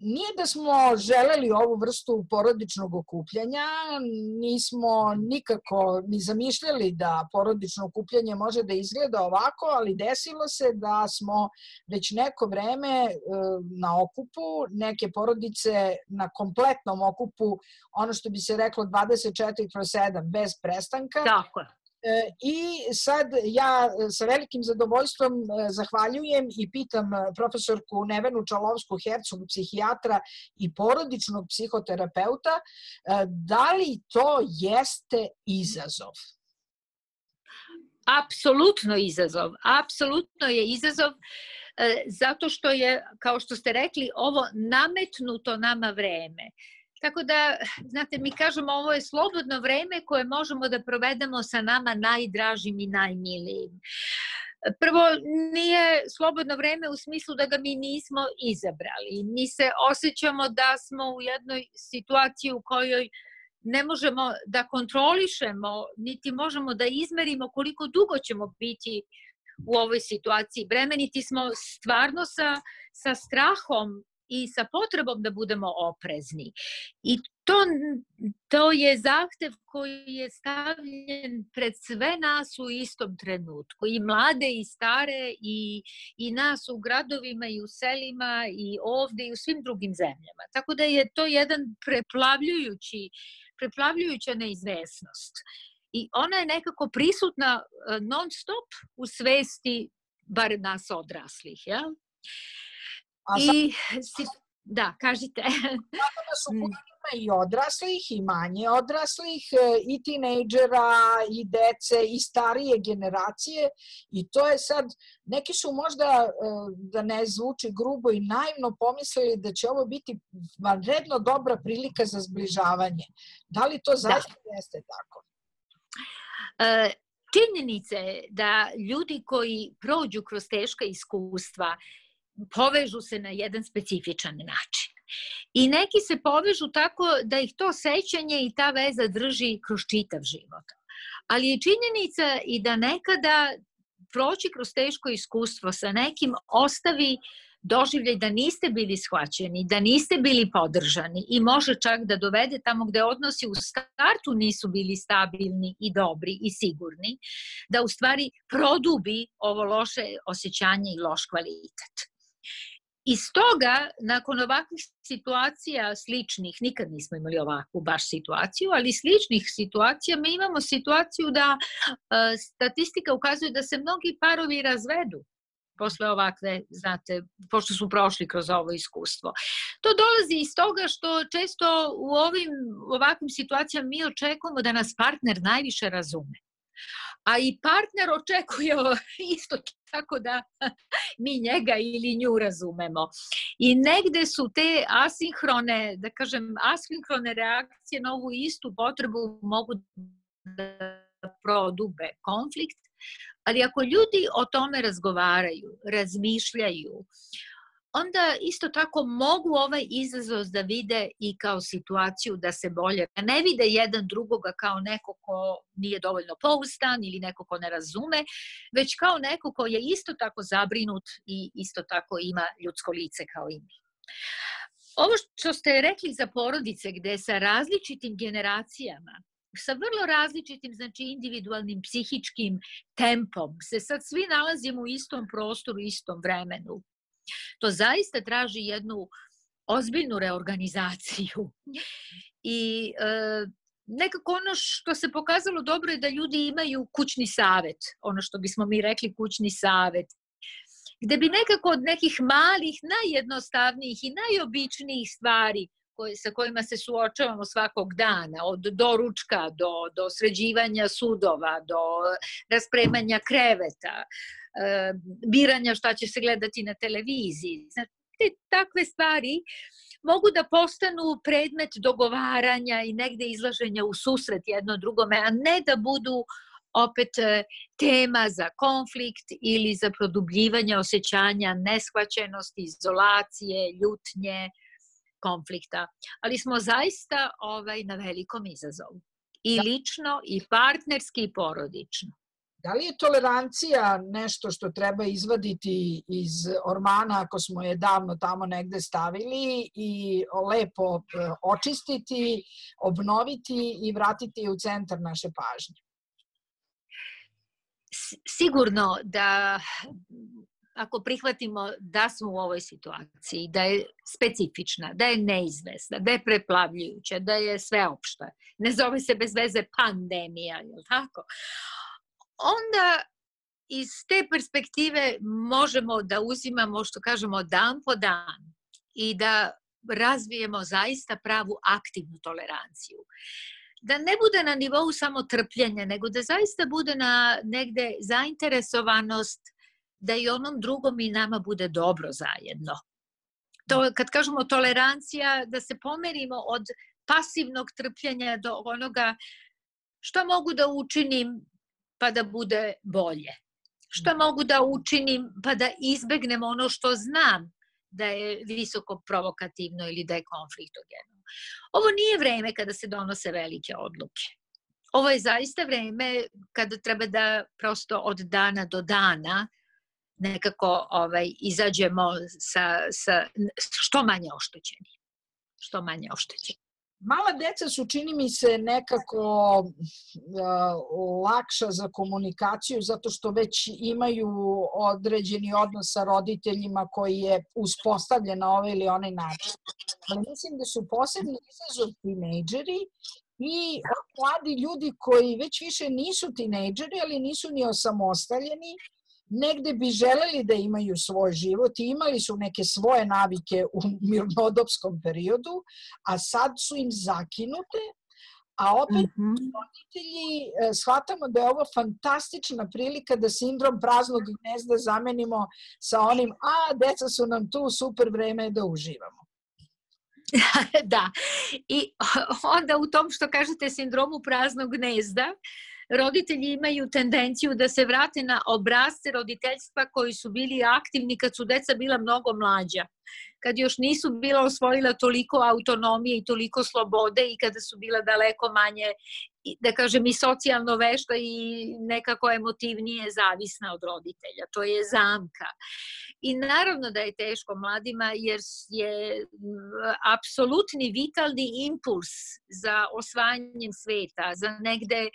nije da smo želeli ovu vrstu porodičnog okupljanja, nismo nikako ni zamišljali da porodično okupljanje može da izgleda ovako, ali desilo se da smo već neko vreme e, na okupu, neke porodice na kompletnom okupu, ono što bi se reklo 24 kroz 7, bez prestanka. Tako E, I sad ja e, sa velikim zadovoljstvom e, zahvaljujem i pitam profesorku Nevenu Čalovsku, Hercog, psihijatra i porodičnog psihoterapeuta, da li to jeste izazov? Apsolutno izazov. Apsolutno je izazov zato što je, kao što ste rekli, ovo nametnuto nama vreme. Tako da, znate, mi kažemo ovo je slobodno vreme koje možemo da provedemo sa nama najdražim i najmilijim. Prvo, nije slobodno vreme u smislu da ga mi nismo izabrali. Mi se osjećamo da smo u jednoj situaciji u kojoj ne možemo da kontrolišemo, niti možemo da izmerimo koliko dugo ćemo biti u ovoj situaciji. Bremeniti smo stvarno sa, sa strahom i sa potrebom da budemo oprezni. I to, to je zahtev koji je stavljen pred sve nas u istom trenutku, i mlade i stare i, i nas u gradovima i u selima i ovde i u svim drugim zemljama. Tako da je to jedan preplavljujući, preplavljujuća neizvesnost. I ona je nekako prisutna eh, non stop u svesti bar nas odraslih. Ja? A I, si, da, kažite. Tako da su ima i odraslih i manje odraslih, e, i tinejdžera, i dece, i starije generacije i to je sad, neki su možda, e, da ne zvuči grubo i naivno pomislili da će ovo biti vanredno dobra prilika za zbližavanje. Da li to da. zaista da. jeste tako? E, činjenica je da ljudi koji prođu kroz teška iskustva povežu se na jedan specifičan način. I neki se povežu tako da ih to sećanje i ta veza drži kroz čitav život. Ali je činjenica i da nekada proći kroz teško iskustvo sa nekim ostavi doživljaj da niste bili shvaćeni, da niste bili podržani i može čak da dovede tamo gde odnosi u startu nisu bili stabilni i dobri i sigurni, da u stvari produbi ovo loše osjećanje i loš kvalitet. I stoga, nakon ovakvih situacija sličnih, nikad nismo imali ovakvu baš situaciju, ali sličnih situacija, mi imamo situaciju da e, statistika ukazuje da se mnogi parovi razvedu posle ovakve, znate, pošto su prošli kroz ovo iskustvo. To dolazi iz toga što često u ovim ovakvim situacijama mi očekujemo da nas partner najviše razume a i partner očekuje isto tako da mi njega ili nju razumemo. I negde su te asinhrone, da kažem, asinhrone reakcije na ovu istu potrebu mogu da prodube konflikt, ali ako ljudi o tome razgovaraju, razmišljaju, onda isto tako mogu ovaj izazov da vide i kao situaciju da se bolje, ne vide jedan drugoga kao neko ko nije dovoljno poustan ili neko ko ne razume, već kao neko ko je isto tako zabrinut i isto tako ima ljudsko lice kao i mi. Ovo što ste rekli za porodice gde sa različitim generacijama sa vrlo različitim, znači individualnim psihičkim tempom se sad svi nalazimo u istom prostoru, istom vremenu. To zaista traži jednu ozbiljnu reorganizaciju. I e, nekako ono što se pokazalo dobro je da ljudi imaju kućni savet, ono što bismo mi rekli kućni savet, gde bi nekako od nekih malih, najjednostavnijih i najobičnijih stvari koje, sa kojima se suočavamo svakog dana, od doručka do, do sređivanja sudova, do raspremanja kreveta, E, biranja šta će se gledati na televiziji. Znači, te takve stvari mogu da postanu predmet dogovaranja i negde izlaženja u susret jedno drugome, a ne da budu opet e, tema za konflikt ili za produbljivanje osjećanja neshvaćenosti, izolacije, ljutnje, konflikta. Ali smo zaista ovaj, na velikom izazovu. I da. lično, i partnerski, i porodično. Da li je tolerancija nešto što treba izvaditi iz ormana ako smo je davno tamo negde stavili i lepo e, očistiti, obnoviti i vratiti u centar naše pažnje? Sigurno da ako prihvatimo da smo u ovoj situaciji, da je specifična, da je neizvesna, da je preplavljujuća, da je sveopšta, ne zove se bez veze pandemija, je li tako? Onda iz te perspektive možemo da uzimamo, što kažemo, dan po dan i da razvijemo zaista pravu aktivnu toleranciju. Da ne bude na nivou samo trpljenja, nego da zaista bude na negde zainteresovanost da i onom drugom i nama bude dobro zajedno. To, kad kažemo tolerancija, da se pomerimo od pasivnog trpljenja do onoga šta mogu da učinim pa da bude bolje? Šta mogu da učinim pa da izbegnem ono što znam da je visoko provokativno ili da je konfliktogeno? Ovo nije vreme kada se donose velike odluke. Ovo je zaista vreme kada treba da prosto od dana do dana nekako ovaj, izađemo sa, sa što manje oštećeni. Što manje oštećeni. Mala deca su, čini mi se, nekako lakša za komunikaciju zato što već imaju određeni odnos sa roditeljima koji je uspostavljen na ovaj ili onaj način. Ali mislim da su posebni izazov tinejdžeri i mladi ljudi koji već više nisu tinejdžeri, ali nisu ni osamostaljeni negde bi želeli da imaju svoj život i imali su neke svoje navike u mirnodopskom periodu, a sad su im zakinute, a opet mm -hmm. roditelji e, shvatamo da je ovo fantastična prilika da sindrom praznog gnezda zamenimo sa onim, a deca su nam tu, super vreme da uživamo. da, i onda u tom što kažete sindromu praznog gnezda, roditelji imaju tendenciju da se vrate na obrazce roditeljstva koji su bili aktivni kad su deca bila mnogo mlađa kad još nisu bila osvojila toliko autonomije i toliko slobode i kada su bila daleko manje da kažem i socijalno vešta i nekako emotivnije zavisna od roditelja. To je zamka. I naravno da je teško mladima jer je apsolutni vitalni impuls za osvajanjem sveta, za negde e,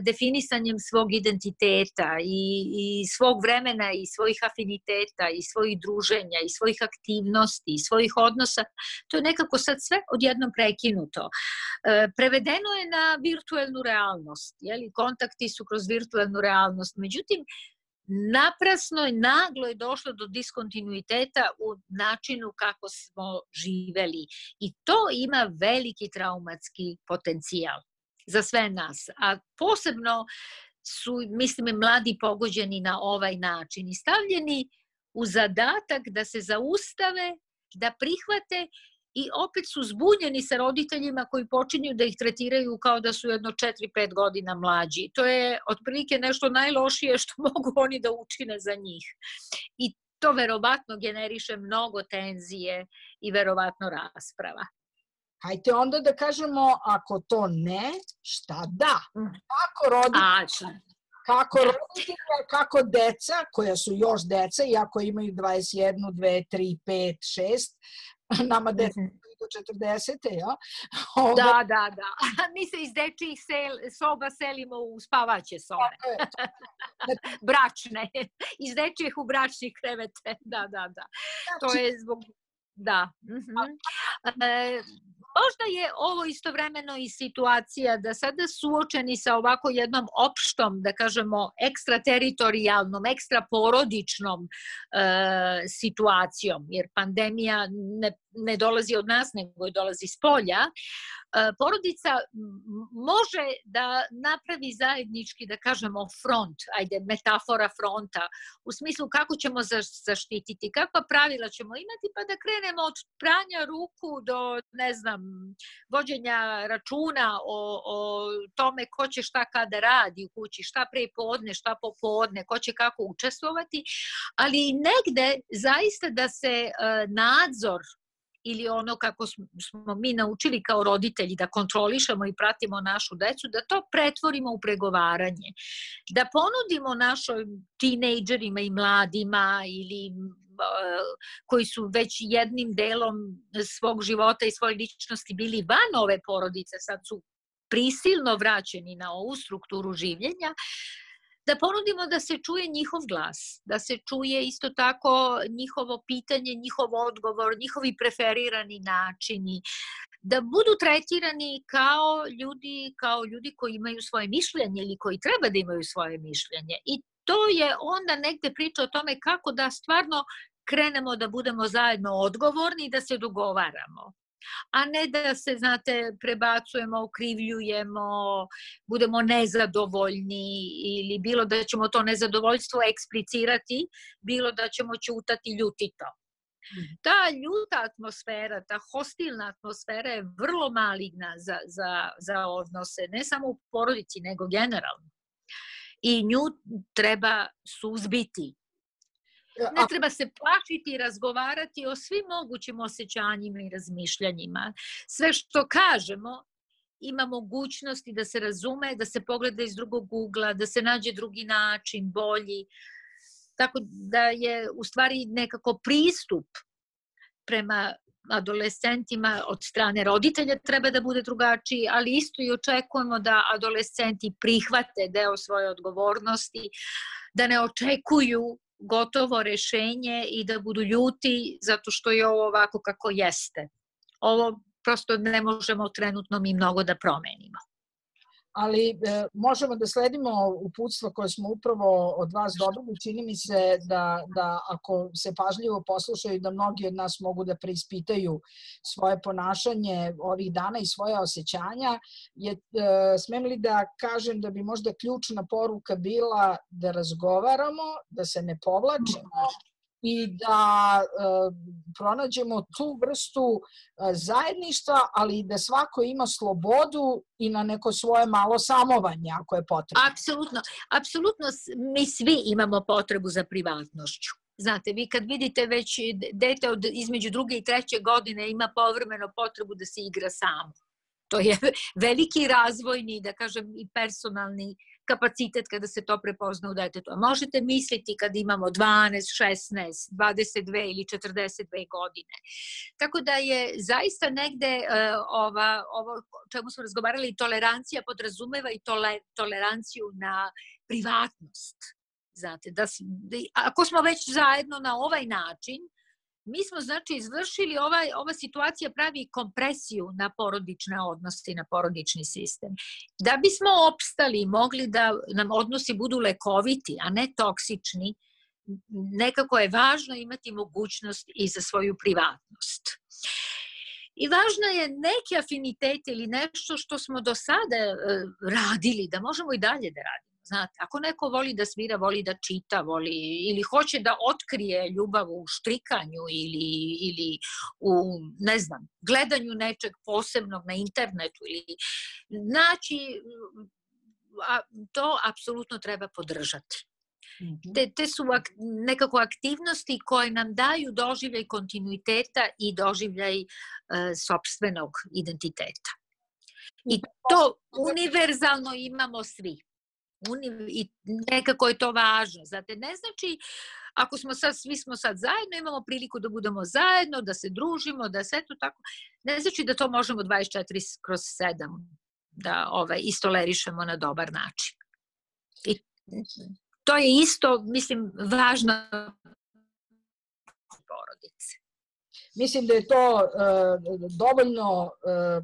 definisanjem svog identiteta i, i svog vremena i svojih afiniteta i svojih druženja i svojih aktivnosti i svojih odnosa, to je nekako sad sve odjednom prekinuto. E, prevedeno je na virtuelnu realnost, jeli? kontakti su kroz virtuelnu realnost. Međutim, naprasno i naglo je došlo do diskontinuiteta u načinu kako smo živeli. I to ima veliki traumatski potencijal za sve nas. A posebno su, mislim, mladi pogođeni na ovaj način i stavljeni u zadatak da se zaustave, da prihvate i opet su zbunjeni sa roditeljima koji počinju da ih tretiraju kao da su jedno 4-5 godina mlađi. To je otprilike nešto najlošije što mogu oni da učine za njih. I to verovatno generiše mnogo tenzije i verovatno rasprava. Hajde onda da kažemo, ako to ne, šta da? Mm. Kako roditelji, kako roditelja, kako deca, koja su još deca, iako imaju 21, 2, 3, 5, 6, nama deca mhm. do 40. Ja? Ove... Da, da, da. Mi se iz dečijih sel, soba selimo u spavaće sobe. Bračne. Iz dečijih u bračnih krevete. Da, da, da. To znači- je zbog... Da. -huh. e, možda je ovo istovremeno i situacija da sada suočeni sa ovako jednom opštom, da kažemo, ekstrateritorijalnom, ekstraporodičnom e, situacijom, jer pandemija ne, ne dolazi od nas, nego je dolazi iz polja, E, porodica može da napravi zajednički, da kažemo, front, ajde, metafora fronta, u smislu kako ćemo zaštititi, kakva pravila ćemo imati, pa da krenemo od pranja ruku do, ne znam, vođenja računa o, o tome ko će šta kada radi u kući, šta pre podne, šta popodne, ko će kako učestvovati, ali negde zaista da se e, nadzor ili ono kako smo mi naučili kao roditelji da kontrolišemo i pratimo našu decu, da to pretvorimo u pregovaranje. Da ponudimo našim tinejdžerima i mladima ili koji su već jednim delom svog života i svoje ličnosti bili van ove porodice, sad su prisilno vraćeni na ovu strukturu življenja, da ponudimo da se čuje njihov glas, da se čuje isto tako njihovo pitanje, njihov odgovor, njihovi preferirani načini, da budu tretirani kao ljudi, kao ljudi koji imaju svoje mišljenje ili koji treba da imaju svoje mišljenje. I to je onda negde priča o tome kako da stvarno krenemo da budemo zajedno odgovorni i da se dogovaramo a ne da se, znate, prebacujemo, okrivljujemo, budemo nezadovoljni ili bilo da ćemo to nezadovoljstvo eksplicirati, bilo da ćemo ćutati ljutito. Mhm. Ta ljuta atmosfera, ta hostilna atmosfera je vrlo maligna za, za, za odnose, ne samo u porodici, nego generalno. I nju treba suzbiti Ne treba se plašiti i razgovarati o svim mogućim osjećanjima i razmišljanjima. Sve što kažemo ima mogućnosti da se razume, da se pogleda iz drugog ugla, da se nađe drugi način, bolji. Tako da je u stvari nekako pristup prema adolescentima od strane roditelja treba da bude drugačiji, ali isto i očekujemo da adolescenti prihvate deo svoje odgovornosti, da ne očekuju gotovo rešenje i da budu ljuti zato što je ovo ovako kako jeste. Ovo prosto ne možemo trenutno mi mnogo da promenimo ali e, možemo da sledimo uputstva koje smo upravo od vas dobili. Čini mi se da, da ako se pažljivo poslušaju, da mnogi od nas mogu da preispitaju svoje ponašanje ovih dana i svoje osjećanja. Je, e, smem li da kažem da bi možda ključna poruka bila da razgovaramo, da se ne povlačimo, i da e, pronađemo tu vrstu e, zajedništva, ali da svako ima slobodu i na neko svoje malo samovanje ako je potrebno. Apsolutno. Apsolutno mi svi imamo potrebu za privatnošću. Znate, vi kad vidite već dete od između druge i treće godine ima povremeno potrebu da se igra samo. To je veliki razvojni, da kažem, i personalni kapacitet kada se to prepozna u detetu. A možete misliti kad imamo 12, 16, 22 ili 42 godine. Tako da je zaista negde uh, ova, ovo čemu smo razgovarali, tolerancija podrazumeva i tole, toleranciju na privatnost. Znate, da, da, ako smo već zajedno na ovaj način, mi smo znači izvršili, ovaj, ova situacija pravi kompresiju na porodične odnose i na porodični sistem. Da bismo opstali mogli da nam odnosi budu lekoviti, a ne toksični, nekako je važno imati mogućnost i za svoju privatnost. I važno je neki afinitet ili nešto što smo do sada e, radili, da možemo i dalje da radimo. Znate, ako neko voli da svira, voli da čita, voli ili hoće da otkrije ljubav u štrikanju ili, ili u, ne znam, gledanju nečeg posebnog na internetu ili znači a, to apsolutno treba podržati. Mhm. Te, te su ak, nekako aktivnosti koje nam daju doživljaj kontinuiteta i doživljaj e, sobstvenog identiteta. I to univerzalno imamo svi i nekako je to važno. Znate, ne znači ako smo sad, svi smo sad zajedno, imamo priliku da budemo zajedno, da se družimo, da sve to tako, ne znači da to možemo 24 kroz 7 da ovaj, istolerišemo na dobar način. I to je isto, mislim, porodice. Mislim da je to e, dovoljno e,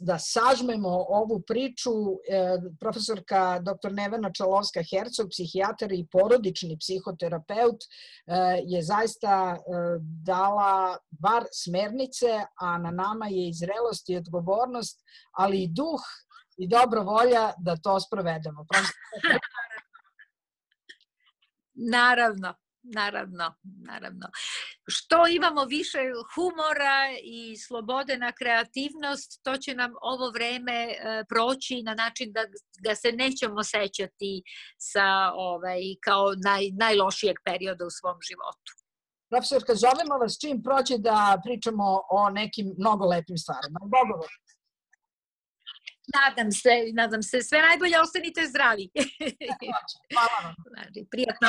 da sažmemo ovu priču. E, profesorka dr. Nevena Čalovska-Hercog, psihijatar i porodični psihoterapeut, je zaista dala bar smernice, a na nama je i zrelost i odgovornost, ali i duh i dobra volja da to sprovedemo. Naravno. Naravno, naravno. Što imamo više humora i slobode na kreativnost, to će nam ovo vreme e, proći na način da ga se nećemo sećati sa ovaj, kao naj, najlošijeg perioda u svom životu. Profesorka, zovemo vas čim proće da pričamo o nekim mnogo lepim stvarima. Bogovo. Nadam se, nadam se. Sve najbolje, ostanite zdravi. Hvala vam. Prijatno.